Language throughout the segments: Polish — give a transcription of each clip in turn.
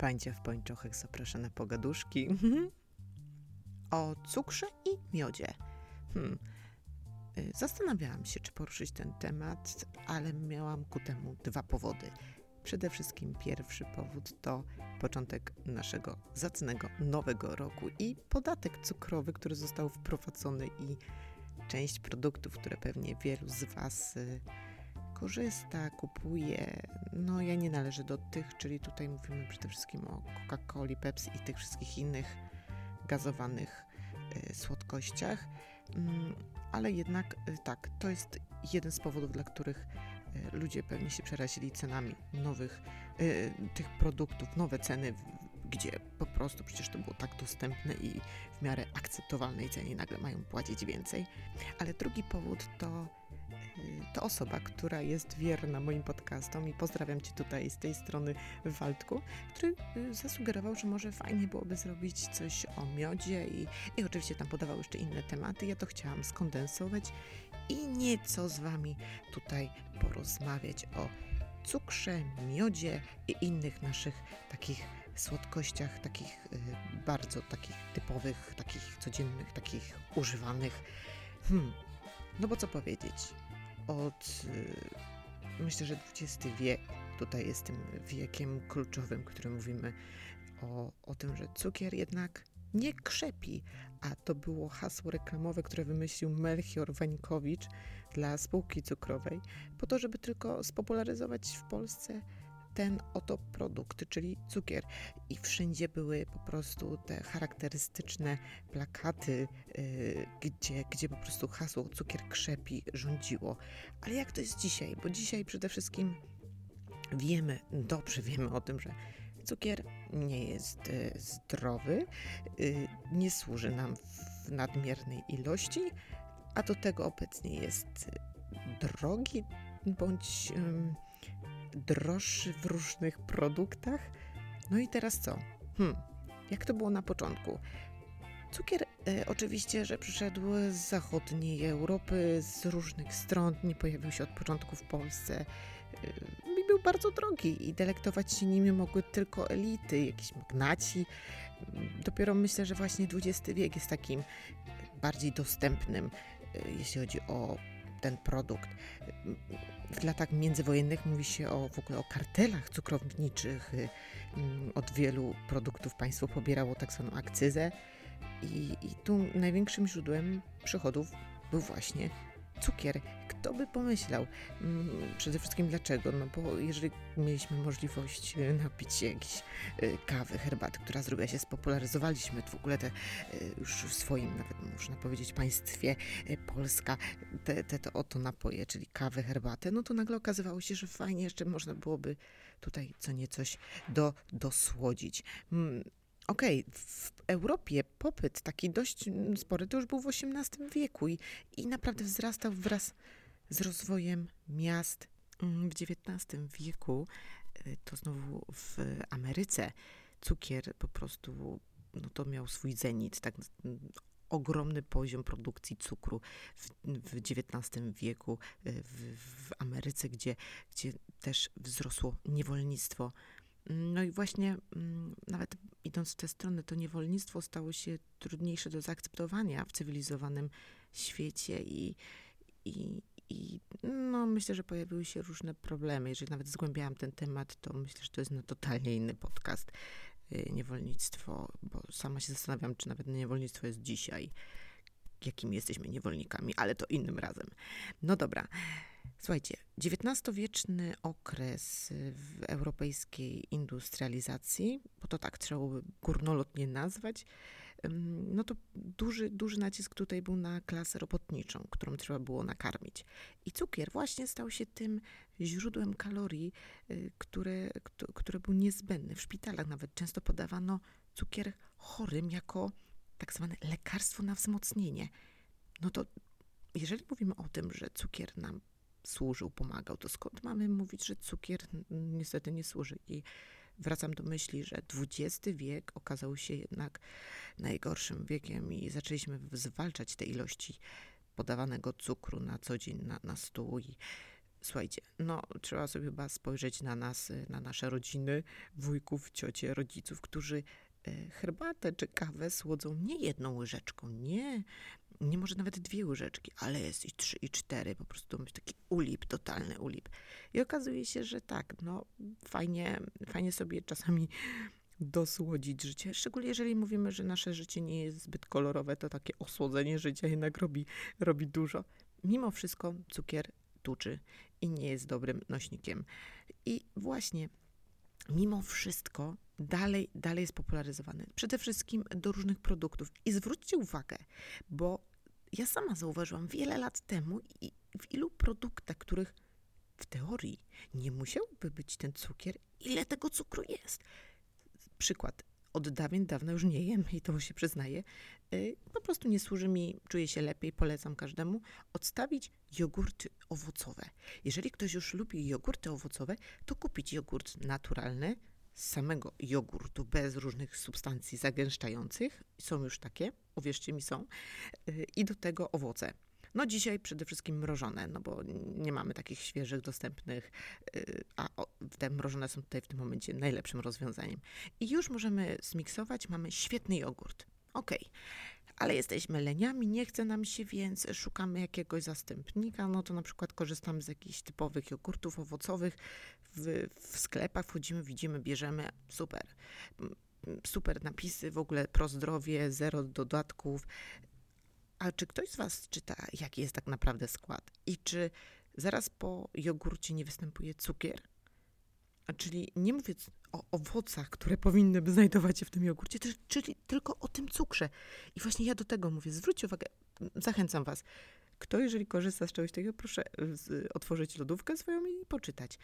Pańcia w pończochach zaprasza na pogaduszki o cukrze i miodzie. Hmm. Y, zastanawiałam się, czy poruszyć ten temat, ale miałam ku temu dwa powody. Przede wszystkim pierwszy powód to początek naszego zacnego nowego roku i podatek cukrowy, który został wprowadzony i część produktów, które pewnie wielu z Was y, korzysta, kupuje. No ja nie należę do tych, czyli tutaj mówimy przede wszystkim o Coca-Coli, Pepsi i tych wszystkich innych gazowanych y, słodkościach. Mm, ale jednak y, tak, to jest jeden z powodów, dla których y, ludzie pewnie się przerazili cenami nowych y, tych produktów, nowe ceny, gdzie po prostu przecież to było tak dostępne i w miarę akceptowalnej cenie nagle mają płacić więcej. Ale drugi powód to to osoba, która jest wierna moim podcastom i pozdrawiam Cię tutaj z tej strony Waldku, który y, zasugerował, że może fajnie byłoby zrobić coś o miodzie i, i oczywiście tam podawał jeszcze inne tematy. Ja to chciałam skondensować i nieco z Wami tutaj porozmawiać o cukrze, miodzie i innych naszych takich słodkościach, takich y, bardzo takich typowych, takich codziennych, takich używanych. Hmm, no bo co powiedzieć? Od y, myślę, że XX wiek tutaj jest tym wiekiem kluczowym, który mówimy o, o tym, że cukier jednak nie krzepi, a to było hasło reklamowe, które wymyślił Melchior Wańkowicz dla spółki cukrowej, po to, żeby tylko spopularyzować w Polsce ten oto produkt, czyli cukier. I wszędzie były po prostu te charakterystyczne plakaty, yy, gdzie, gdzie po prostu hasło cukier krzepi rządziło. Ale jak to jest dzisiaj? Bo dzisiaj przede wszystkim wiemy, dobrze wiemy o tym, że cukier nie jest y, zdrowy, y, nie służy nam w nadmiernej ilości, a do tego obecnie jest drogi bądź droższy w różnych produktach. No i teraz co? Hmm, jak to było na początku? Cukier e, oczywiście, że przyszedł z zachodniej Europy, z różnych stron, nie pojawił się od początku w Polsce e, i był bardzo drogi i delektować się nimi mogły tylko elity, jakieś magnaci. Dopiero myślę, że właśnie XX wiek jest takim bardziej dostępnym, e, jeśli chodzi o ten produkt. W latach międzywojennych mówi się o, w ogóle o kartelach cukrowniczych. Mm, od wielu produktów państwo pobierało tak zwaną akcyzę i, i tu największym źródłem przychodów był właśnie cukier. Kto by pomyślał? Mm, przede wszystkim dlaczego? No bo jeżeli mieliśmy możliwość e, napić się jakiejś e, kawy, herbaty, która zrobiła się, spopularyzowaliśmy w ogóle te e, już w swoim, nawet można powiedzieć, państwie Polska, te, te, oto napoje, czyli kawę, herbatę, no to nagle okazywało się, że fajnie jeszcze można byłoby tutaj co niecoś do, dosłodzić. Okej, okay, w Europie popyt taki dość mm, spory to już był w XVIII wieku i, i naprawdę wzrastał wraz z rozwojem miast. Mm, w XIX wieku y, to znowu w Ameryce cukier po prostu no to miał swój zenit, tak mm, ogromny poziom produkcji cukru w, w XIX wieku y, w, w Ameryce, gdzie, gdzie też wzrosło niewolnictwo no i właśnie mm, nawet idąc w tę stronę, to niewolnictwo stało się trudniejsze do zaakceptowania w cywilizowanym świecie i, i, i no, myślę, że pojawiły się różne problemy. Jeżeli nawet zgłębiałam ten temat, to myślę, że to jest no, totalnie inny podcast. Y, niewolnictwo, bo sama się zastanawiam, czy nawet niewolnictwo jest dzisiaj, jakimi jesteśmy niewolnikami, ale to innym razem. No dobra. Słuchajcie, XIX-wieczny okres w europejskiej industrializacji, bo to tak trzeba by górnolotnie nazwać, no to duży, duży nacisk tutaj był na klasę robotniczą, którą trzeba było nakarmić. I cukier właśnie stał się tym źródłem kalorii, y, które, które był niezbędny. W szpitalach nawet często podawano cukier chorym jako tak zwane lekarstwo na wzmocnienie. No to jeżeli mówimy o tym, że cukier nam służył, pomagał, to skąd mamy mówić, że cukier niestety nie służy? I wracam do myśli, że XX wiek okazał się jednak najgorszym wiekiem i zaczęliśmy zwalczać te ilości podawanego cukru na co dzień na, na stół i Słuchajcie, no trzeba sobie chyba spojrzeć na nas, na nasze rodziny, wujków, ciocie, rodziców, którzy herbatę czy kawę słodzą nie jedną łyżeczką, nie, nie może nawet dwie łyżeczki, ale jest i trzy, i cztery, po prostu to taki ulip, totalny ulip. I okazuje się, że tak, no fajnie, fajnie sobie czasami dosłodzić życie, szczególnie jeżeli mówimy, że nasze życie nie jest zbyt kolorowe, to takie osłodzenie życia jednak robi, robi dużo. Mimo wszystko cukier tuczy i nie jest dobrym nośnikiem. I właśnie mimo wszystko dalej, dalej jest popularyzowany. Przede wszystkim do różnych produktów. I zwróćcie uwagę, bo ja sama zauważyłam wiele lat temu i w ilu produktach, których w teorii nie musiałby być ten cukier, ile tego cukru jest. Przykład. Od dawien dawna już nie jem i to się przyznaję. Y, po prostu nie służy mi, czuję się lepiej, polecam każdemu, odstawić jogurty owocowe. Jeżeli ktoś już lubi jogurty owocowe, to kupić jogurt naturalny, z samego jogurtu, bez różnych substancji zagęszczających. Są już takie, uwierzcie mi, są. Y, I do tego owoce. No dzisiaj przede wszystkim mrożone, no bo nie mamy takich świeżych, dostępnych, y, a te mrożone są tutaj w tym momencie najlepszym rozwiązaniem. I już możemy zmiksować, mamy świetny jogurt. Ok, ale jesteśmy leniami, nie chce nam się, więc szukamy jakiegoś zastępnika. No to na przykład korzystamy z jakichś typowych jogurtów owocowych. W, w sklepach wchodzimy, widzimy, bierzemy, super. Super napisy, w ogóle pro zdrowie, zero dodatków. A czy ktoś z Was czyta, jaki jest tak naprawdę skład? I czy zaraz po jogurcie nie występuje cukier? czyli nie mówię o owocach, które powinny by znajdować się w tym jogurcie, czyli tylko o tym cukrze. I właśnie ja do tego mówię. Zwróćcie uwagę, zachęcam Was. Kto, jeżeli korzysta z czegoś takiego, proszę otworzyć lodówkę swoją i poczytać.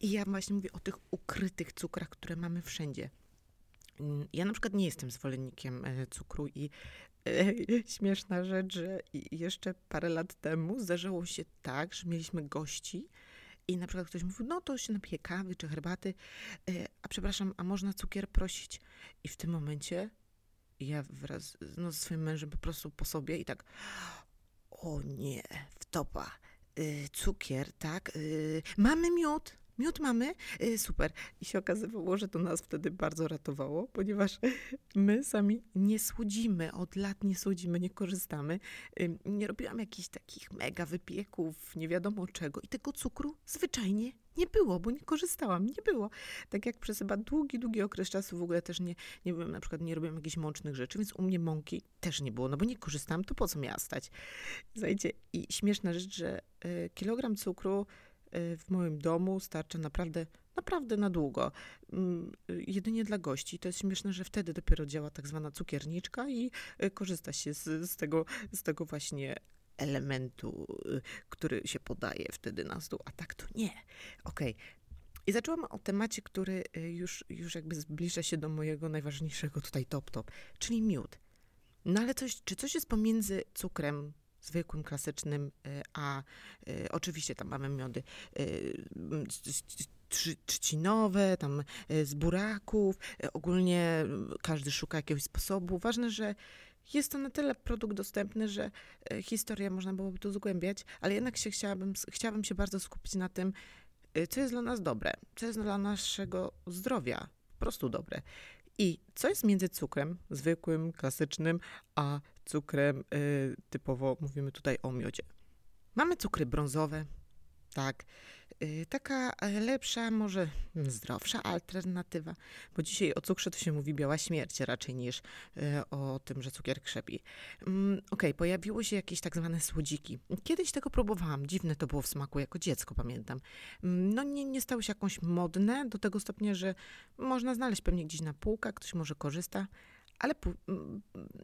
I ja właśnie mówię o tych ukrytych cukrach, które mamy wszędzie. Mm, ja na przykład nie jestem zwolennikiem e, cukru i e, śmieszna rzecz, że jeszcze parę lat temu zdarzyło się tak, że mieliśmy gości, i na przykład ktoś mówił, no to się napije kawy czy herbaty, e, a przepraszam, a można cukier prosić? I w tym momencie ja wraz no, ze swoim mężem po prostu po sobie i tak, o nie, wtopa, y, cukier, tak, y, mamy miód, Miód mamy? Y, super. I się okazywało, że to nas wtedy bardzo ratowało, ponieważ my sami nie słodzimy, od lat nie słodzimy, nie korzystamy. Nie robiłam jakichś takich mega wypieków, nie wiadomo czego i tego cukru zwyczajnie nie było, bo nie korzystałam, nie było. Tak jak przez chyba długi, długi okres czasu w ogóle też nie, nie byłem, na przykład nie robiłam jakichś mącznych rzeczy, więc u mnie mąki też nie było, no bo nie korzystałam, to po co miała stać? Zajdzie. I śmieszna rzecz, że y, kilogram cukru w moim domu starcza naprawdę, naprawdę na długo. Mm, jedynie dla gości. To jest śmieszne, że wtedy dopiero działa tak zwana cukierniczka i y, korzysta się z, z, tego, z tego właśnie elementu, y, który się podaje wtedy na stół, a tak to nie. Okej. Okay. I zaczęłam o temacie, który już, już jakby zbliża się do mojego najważniejszego tutaj top-top, czyli miód. No ale coś, czy coś jest pomiędzy cukrem, zwykłym, klasycznym, e, a e, oczywiście tam mamy miody e, trzcinowe, tam z buraków, ogólnie każdy szuka jakiegoś sposobu. Ważne, że jest to na tyle produkt dostępny, że historię można byłoby tu zgłębiać, ale jednak się chciałabym, chciałabym się bardzo skupić na tym, co jest dla nas dobre, co jest dla naszego zdrowia, po prostu dobre. I co jest między cukrem zwykłym, klasycznym, a cukrem y, typowo mówimy tutaj o miodzie? Mamy cukry brązowe, tak. Y, taka e, lepsza, może zdrowsza alternatywa, bo dzisiaj o cukrze to się mówi biała śmierć raczej niż y, o tym, że cukier krzepi. Mm, okay, pojawiły się jakieś tak zwane słodziki. Kiedyś tego próbowałam, dziwne to było w smaku, jako dziecko pamiętam. Mm, no nie, nie stały się jakąś modne, do tego stopnia, że można znaleźć pewnie gdzieś na półkach, ktoś może korzysta, ale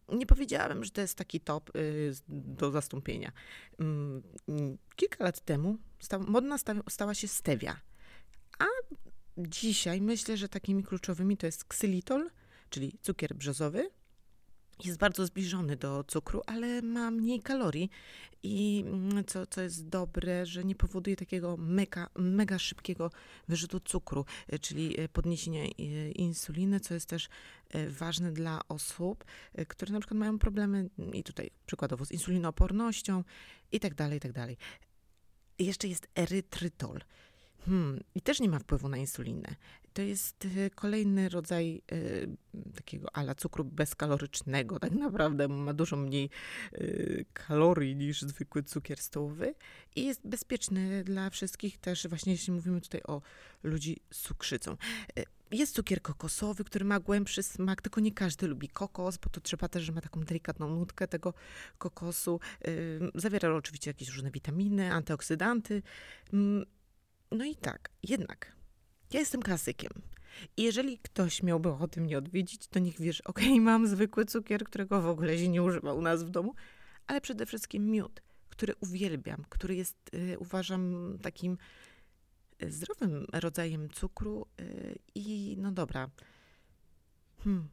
nie powiedziałabym, że to jest taki top y, do zastąpienia. Mm, kilka lat temu modna stała się stevia, a dzisiaj myślę, że takimi kluczowymi to jest ksylitol, czyli cukier brzozowy, jest bardzo zbliżony do cukru, ale ma mniej kalorii i mm, co, co jest dobre, że nie powoduje takiego mega, mega szybkiego wyrzutu cukru, e, czyli e, podniesienia e, insuliny, co jest też ważne dla osób, które na przykład mają problemy i tutaj przykładowo z insulinoopornością i tak dalej, i tak dalej. jeszcze jest erytrytol. Hmm, I też nie ma wpływu na insulinę. To jest y, kolejny rodzaj y, takiego ala cukru bezkalorycznego. Tak naprawdę ma dużo mniej y, kalorii niż zwykły cukier stołowy i jest bezpieczny dla wszystkich też, właśnie jeśli mówimy tutaj o ludzi z cukrzycą. Jest cukier kokosowy, który ma głębszy smak, tylko nie każdy lubi kokos, bo to trzeba też, że ma taką delikatną nutkę tego kokosu. Zawiera oczywiście jakieś różne witaminy, antyoksydanty. No i tak, jednak ja jestem klasykiem. I jeżeli ktoś miałby ochotę mnie odwiedzić, to niech wie, że okej, mam zwykły cukier, którego w ogóle się nie używa u nas w domu, ale przede wszystkim miód, który uwielbiam, który jest, y, uważam, takim y, zdrowym rodzajem cukru. Y, I no dobra. Hmm.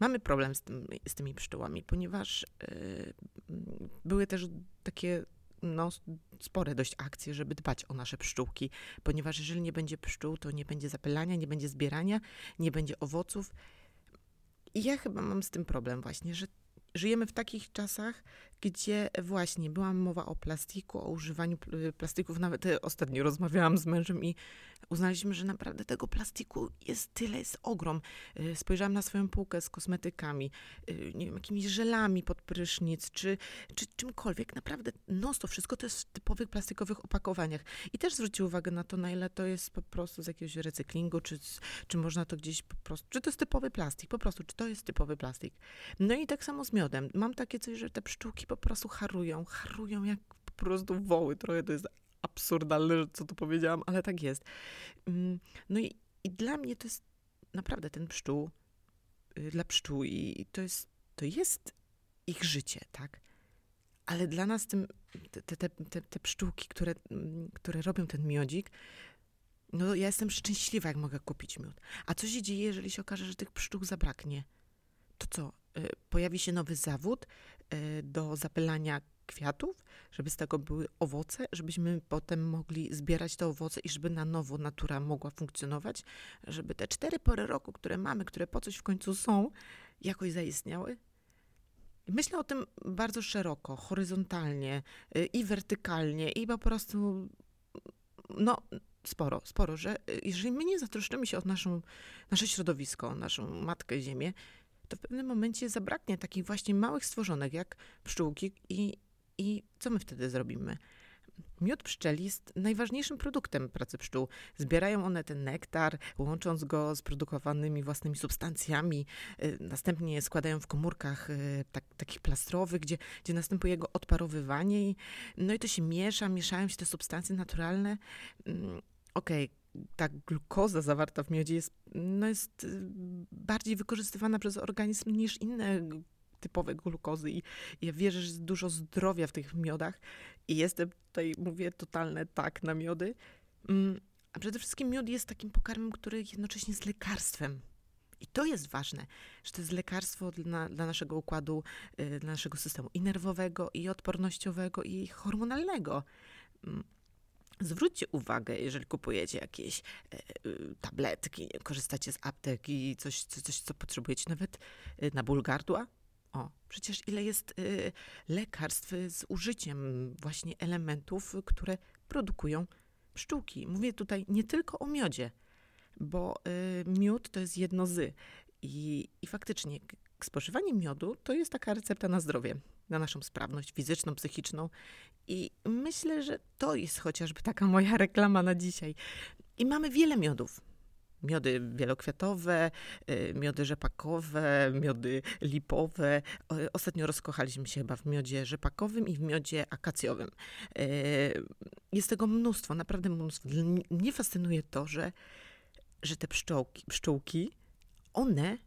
Mamy problem z, tym, z tymi pszczołami, ponieważ y, były też takie no, spore dość akcje, żeby dbać o nasze pszczółki, ponieważ jeżeli nie będzie pszczół, to nie będzie zapylania, nie będzie zbierania, nie będzie owoców. I ja chyba mam z tym problem właśnie, że żyjemy w takich czasach, gdzie właśnie była mowa o plastiku, o używaniu plastików. Nawet e, ostatnio rozmawiałam z mężem i uznaliśmy, że naprawdę tego plastiku jest tyle, jest ogrom. E, spojrzałam na swoją półkę z kosmetykami, e, nie wiem, jakimiś żelami pod prysznic, czy, czy czymkolwiek. Naprawdę, no to wszystko to jest w typowych plastikowych opakowaniach. I też zwróćcie uwagę na to, na ile to jest po prostu z jakiegoś recyklingu, czy, czy można to gdzieś po prostu, czy to jest typowy plastik, po prostu, czy to jest typowy plastik. No i tak samo z miodem. Mam takie coś, że te pszczółki po prostu harują, harują jak po prostu woły. Trochę to jest absurdalne, co tu powiedziałam, ale tak jest. Mm, no i, i dla mnie to jest naprawdę ten pszczół, y, dla pszczół i to jest, to jest ich życie, tak? Ale dla nas tym, te, te, te, te pszczółki, które, mm, które robią ten miodzik, no ja jestem szczęśliwa, jak mogę kupić miód. A co się dzieje, jeżeli się okaże, że tych pszczół zabraknie? To co? Y, pojawi się nowy zawód do zapylania kwiatów, żeby z tego były owoce, żebyśmy potem mogli zbierać te owoce i żeby na nowo natura mogła funkcjonować, żeby te cztery pory roku, które mamy, które po coś w końcu są, jakoś zaistniały. Myślę o tym bardzo szeroko, horyzontalnie y, i wertykalnie, i po prostu, no, sporo, sporo, że jeżeli my nie zatroszczymy się o naszą, nasze środowisko, naszą matkę Ziemię, to w pewnym momencie zabraknie takich właśnie małych stworzonek jak pszczółki i, i co my wtedy zrobimy? Miód pszczeli jest najważniejszym produktem pracy pszczół. Zbierają one ten nektar, łącząc go z produkowanymi własnymi substancjami. Y, następnie składają w komórkach y, tak, takich plastrowych, gdzie, gdzie następuje jego odparowywanie. I, no i to się miesza, mieszają się te substancje naturalne. Mm, okej, okay ta glukoza zawarta w miodzie jest, no jest y, bardziej wykorzystywana przez organizm niż inne typowe glukozy i ja wierzę, że jest dużo zdrowia w tych miodach i jestem tutaj, mówię, totalne tak na miody. Mm, a przede wszystkim miód jest takim pokarmem, który jednocześnie jest lekarstwem. I to jest ważne, że to jest lekarstwo dla, dla naszego układu, y, dla naszego systemu i nerwowego, i odpornościowego, i hormonalnego. Zwróćcie uwagę, jeżeli kupujecie jakieś e, y, tabletki, korzystacie z apteki, coś, coś, co potrzebujecie, nawet y, na ból gardła. O, przecież ile jest y, lekarstw z użyciem właśnie elementów, które produkują pszczółki. Mówię tutaj nie tylko o miodzie, bo miód to jest jedno z. I, i faktycznie spożywanie miodu to jest taka recepta na zdrowie na naszą sprawność fizyczną, psychiczną. I myślę, że to jest chociażby taka moja reklama na dzisiaj. I mamy wiele miodów. Miody wielokwiatowe, y, miody rzepakowe, miody lipowe. Ostatnio rozkochaliśmy się chyba w miodzie rzepakowym i w miodzie akacjowym. Y, jest tego mnóstwo, naprawdę mnóstwo. Mnie fascynuje to, że, że te pszczółki, pszczółki, one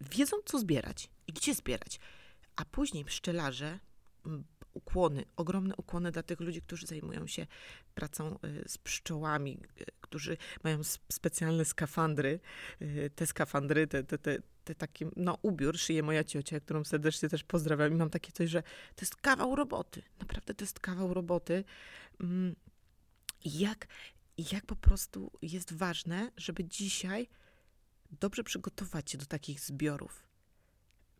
wiedzą, co zbierać i gdzie zbierać. A później pszczelarze, ukłony, ogromne ukłony dla tych ludzi, którzy zajmują się pracą y, z pszczołami, y, którzy mają specjalne skafandry. Y, te skafandry, te, te, te, te takie, no ubiór szyje moja ciocia, którą serdecznie też pozdrawiam i mam takie coś, że to jest kawał roboty. Naprawdę to jest kawał roboty. Mm, jak, jak po prostu jest ważne, żeby dzisiaj dobrze przygotować się do takich zbiorów.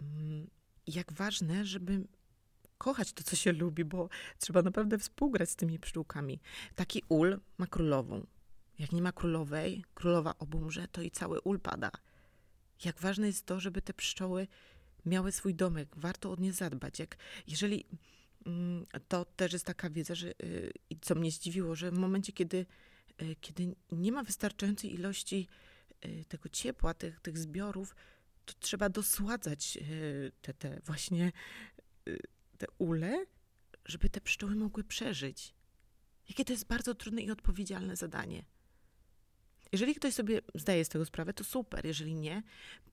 Mm, jak ważne, żeby kochać to, co się lubi, bo trzeba naprawdę współgrać z tymi pszczółkami. Taki ul ma królową. Jak nie ma królowej, królowa obumrze, to i cały ul pada. Jak ważne jest to, żeby te pszczoły miały swój domek, warto o nie zadbać. Jak, jeżeli mm, to też jest taka wiedza, że, y, co mnie zdziwiło, że w momencie, kiedy, y, kiedy nie ma wystarczającej ilości y, tego ciepła, tych, tych zbiorów, to trzeba dosładzać te, te właśnie te ule, żeby te pszczoły mogły przeżyć. Jakie to jest bardzo trudne i odpowiedzialne zadanie. Jeżeli ktoś sobie zdaje z tego sprawę, to super. Jeżeli nie,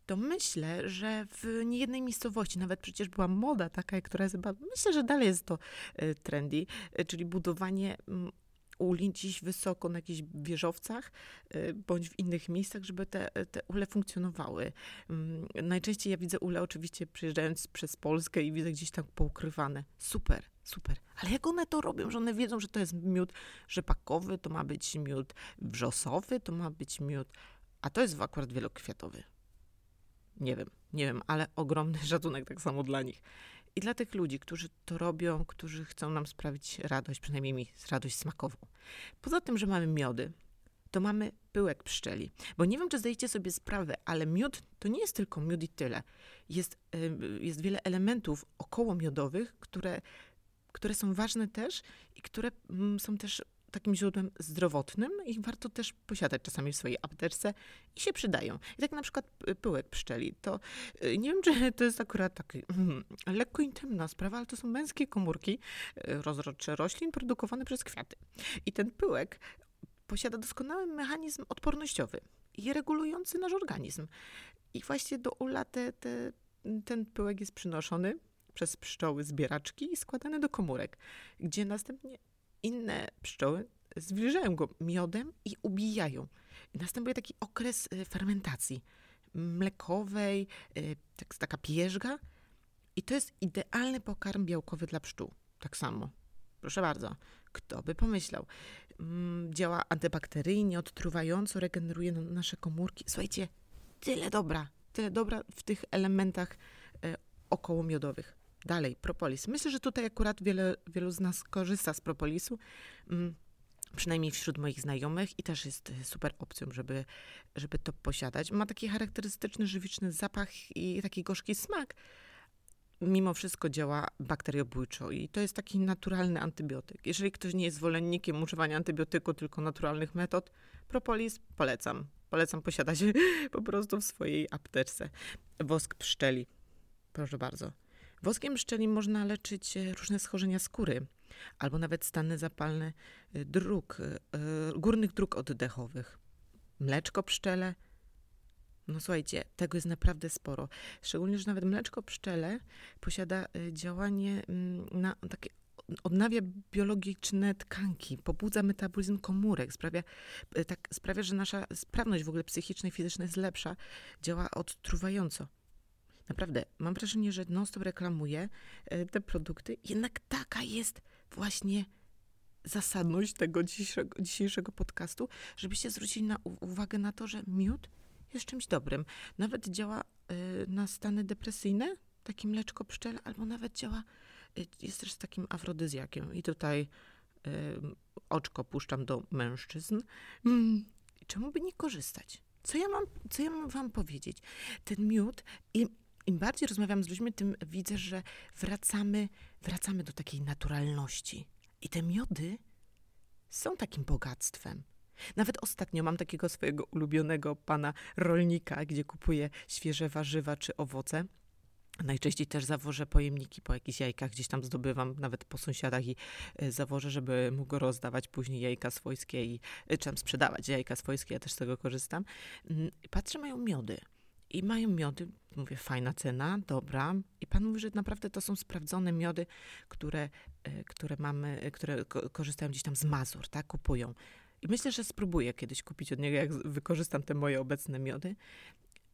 to myślę, że w niejednej miejscowości, nawet przecież była moda taka, która jest chyba, myślę, że dalej jest to e, trendy, e, czyli budowanie mm, uli gdzieś wysoko na jakichś wieżowcach y, bądź w innych miejscach, żeby te, te ule funkcjonowały. Mm, najczęściej ja widzę ule oczywiście przyjeżdżając przez Polskę i widzę gdzieś tam poukrywane. Super, super. Ale jak one to robią, że one wiedzą, że to jest miód rzepakowy, to ma być miód wrzosowy, to ma być miód, a to jest akurat wielokwiatowy. Nie wiem, nie wiem, ale ogromny szacunek tak samo dla nich. I dla tych ludzi, którzy to robią, którzy chcą nam sprawić radość, przynajmniej mi radość smakową. Poza tym, że mamy miody, to mamy pyłek pszczeli. Bo nie wiem, czy zdajecie sobie sprawę, ale miód to nie jest tylko miód i tyle. Jest, jest wiele elementów około miodowych, które, które są ważne też i które mm, są też takim źródłem zdrowotnym i warto też posiadać czasami w swojej apteczce i się przydają. I tak na przykład pyłek pszczeli, to y, nie wiem, czy to jest akurat taki mm, lekko intymna sprawa, ale to są męskie komórki y, rozrodcze roślin produkowane przez kwiaty. I ten pyłek posiada doskonały mechanizm odpornościowy i regulujący nasz organizm. I właśnie do ula te, te, ten pyłek jest przynoszony przez pszczoły zbieraczki i składany do komórek, gdzie następnie inne pszczoły zwilżają go miodem i ubijają. Następuje taki okres y, fermentacji mlekowej, y, tak, taka pierzga i to jest idealny pokarm białkowy dla pszczół. Tak samo. Proszę bardzo. Kto by pomyślał? Mm, działa antybakteryjnie, odtruwająco, regeneruje nasze komórki. Słuchajcie, tyle dobra, tyle dobra w tych elementach y, okołomiodowych. Dalej, propolis. Myślę, że tutaj akurat wiele, wielu z nas korzysta z propolisu. Mm, przynajmniej wśród moich znajomych i też jest super opcją, żeby, żeby to posiadać. Ma taki charakterystyczny, żywiczny zapach i taki gorzki smak. Mimo wszystko działa bakteriobójczo i to jest taki naturalny antybiotyk. Jeżeli ktoś nie jest zwolennikiem używania antybiotyku, tylko naturalnych metod, propolis polecam. Polecam posiadać po prostu w swojej apteczce. Wosk pszczeli. Proszę bardzo. Woskiem pszczeli można leczyć e, różne schorzenia skóry albo nawet stany zapalne e, dróg, e, górnych dróg oddechowych. Mleczko pszczele. No słuchajcie, tego jest naprawdę sporo. Szczególnie, że nawet mleczko pszczele posiada działanie mm, na takie odnawia biologiczne tkanki, pobudza metabolizm komórek, sprawia, tak, sprawia, że nasza sprawność w ogóle psychiczna i fizyczna jest lepsza, działa odtruwająco. Naprawdę, mam wrażenie, że non-stop reklamuje e, te produkty, jednak taka jest właśnie zasadność tego dzisiejszego, dzisiejszego podcastu, żebyście zwrócili na, uwagę na to, że miód jest czymś dobrym. Nawet działa y, na stany depresyjne, takie mleczko pszczele, albo nawet działa, y, jest też takim afrodyzjakiem. I tutaj oczko puszczam do mężczyzn. Mm, czemu by nie korzystać? Co ja mam, co ja mam wam powiedzieć? Ten miód i im bardziej rozmawiam z ludźmi, tym widzę, że wracamy, wracamy do takiej naturalności. I te miody są takim bogactwem. Nawet ostatnio mam takiego swojego ulubionego pana rolnika, gdzie kupuję świeże warzywa czy owoce. Najczęściej też zawożę pojemniki po jakichś jajkach, gdzieś tam zdobywam, nawet po sąsiadach i e, zawożę, żeby mógł rozdawać później jajka swojskie i e, czy sprzedawać jajka swojskie, ja też z tego korzystam. Mm, patrzę, mają miody i mają miody, mówię, fajna cena, dobra. I pan mówi, że naprawdę to są sprawdzone miody, które, e, które mamy, które korzystają gdzieś tam z Mazur, tak, kupują. I myślę, że spróbuję kiedyś kupić od niego, jak wykorzystam te moje obecne miody.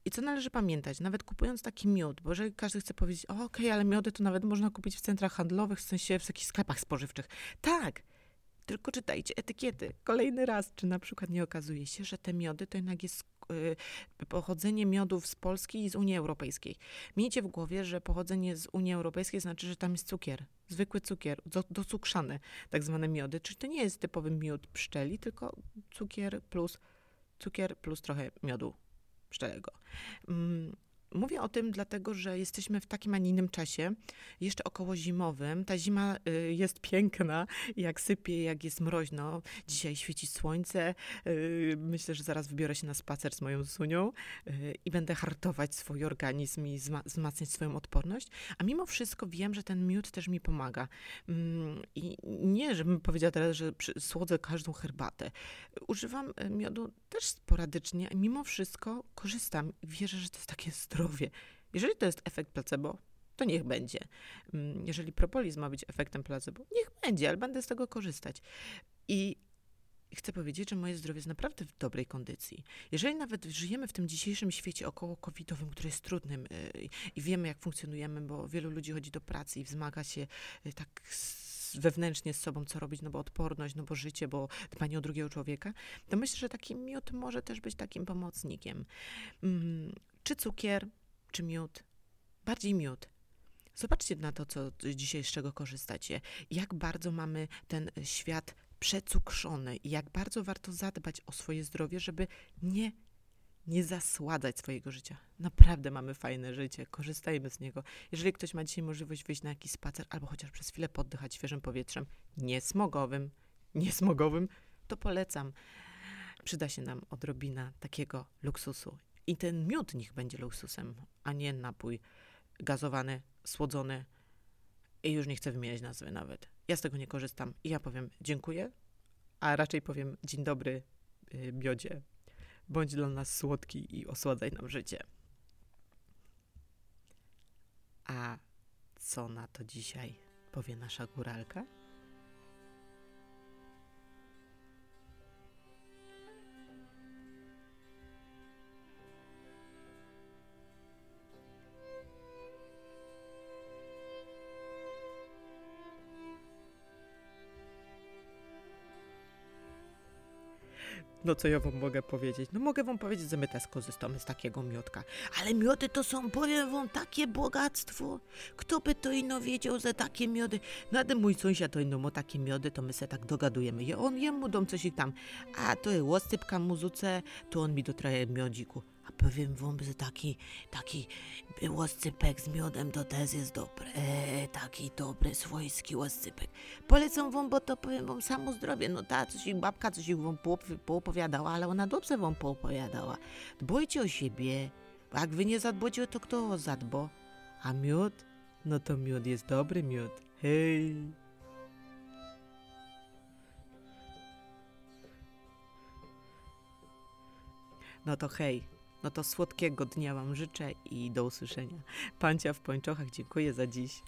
I co należy pamiętać, nawet kupując taki miód, bo jeżeli każdy chce powiedzieć, okej, okay, ale miody to nawet można kupić w centrach handlowych, w sensie w jakichś sklepach spożywczych. Tak, tylko czytajcie etykiety. Kolejny raz, czy na przykład nie okazuje się, że te miody to jednak jest pochodzenie miodów z Polski i z Unii Europejskiej. Miejcie w głowie, że pochodzenie z Unii Europejskiej znaczy, że tam jest cukier. zwykły cukier, do, docukrzane tak zwane miody, czyli to nie jest typowy miód pszczeli, tylko cukier plus, cukier plus trochę miodu pszczelego. Mówię o tym dlatego, że jesteśmy w takim, a nie innym czasie, jeszcze około zimowym. Ta zima y, jest piękna, jak sypie, jak jest mroźno. Dzisiaj świeci słońce. Y, myślę, że zaraz wybiorę się na spacer z moją Sunią y, i będę hartować swój organizm i zma wzmacniać swoją odporność. A mimo wszystko wiem, że ten miód też mi pomaga. Mm, I nie, żebym powiedziała teraz, że słodzę każdą herbatę. Używam miodu też sporadycznie, mimo wszystko korzystam. Wierzę, że to jest takie zdrowe zdrowie. Jeżeli to jest efekt placebo, to niech będzie. Mm, jeżeli propolis ma być efektem placebo, niech będzie, ale będę z tego korzystać. I chcę powiedzieć, że moje zdrowie jest naprawdę w dobrej kondycji. Jeżeli nawet żyjemy w tym dzisiejszym świecie około covidowym, który jest trudnym yy, i wiemy, jak funkcjonujemy, bo wielu ludzi chodzi do pracy i wzmaga się yy, tak wewnętrznie z sobą, co robić, no bo odporność, no bo życie, bo dbanie o drugiego człowieka, to myślę, że taki miód może też być takim pomocnikiem. Czy cukier, czy miód? Bardziej miód. Zobaczcie na to, co dzisiaj z czego korzystacie. Jak bardzo mamy ten świat przecukrzony i jak bardzo warto zadbać o swoje zdrowie, żeby nie, nie zasładzać swojego życia. Naprawdę mamy fajne życie, korzystajmy z niego. Jeżeli ktoś ma dzisiaj możliwość wyjść na jakiś spacer albo chociaż przez chwilę poddychać świeżym powietrzem, niesmogowym, niesmogowym, to polecam. Przyda się nam odrobina takiego luksusu i ten miód niech będzie luksusem, a nie napój gazowany, słodzony. I już nie chcę wymieniać nazwy nawet. Ja z tego nie korzystam. I ja powiem dziękuję, a raczej powiem dzień dobry, miodzie. Bądź dla nas słodki i osładzaj nam życie. A co na to dzisiaj powie nasza góralka? No co ja wam mogę powiedzieć? No mogę wam powiedzieć, że my też korzystamy z takiego miodka. Ale miody to są, powiem wam, takie bogactwo. Kto by to ino wiedział, że takie miody... Nawet mój sąsiad to ino ma takie miody, to my se tak dogadujemy. I on jemu dom coś tam. A to jest łostypka muzuce, to on mi do trochę miodziku. A powiem wam, że taki, taki łoscypek z miodem to też jest dobry. E, taki dobry, swojski łoscypek. Polecam wam, bo to powiem wam samo zdrowie. No ta, coś ich babka coś ich wam poopowiadała, ale ona dobrze wam poopowiadała. Dbajcie o siebie, jak wy nie zadbojcie, to kto o zadbo? A miód? No to miód jest dobry miód. Hej! No to hej, no to słodkiego dnia Wam życzę i do usłyszenia. Pancia w pończochach, dziękuję za dziś.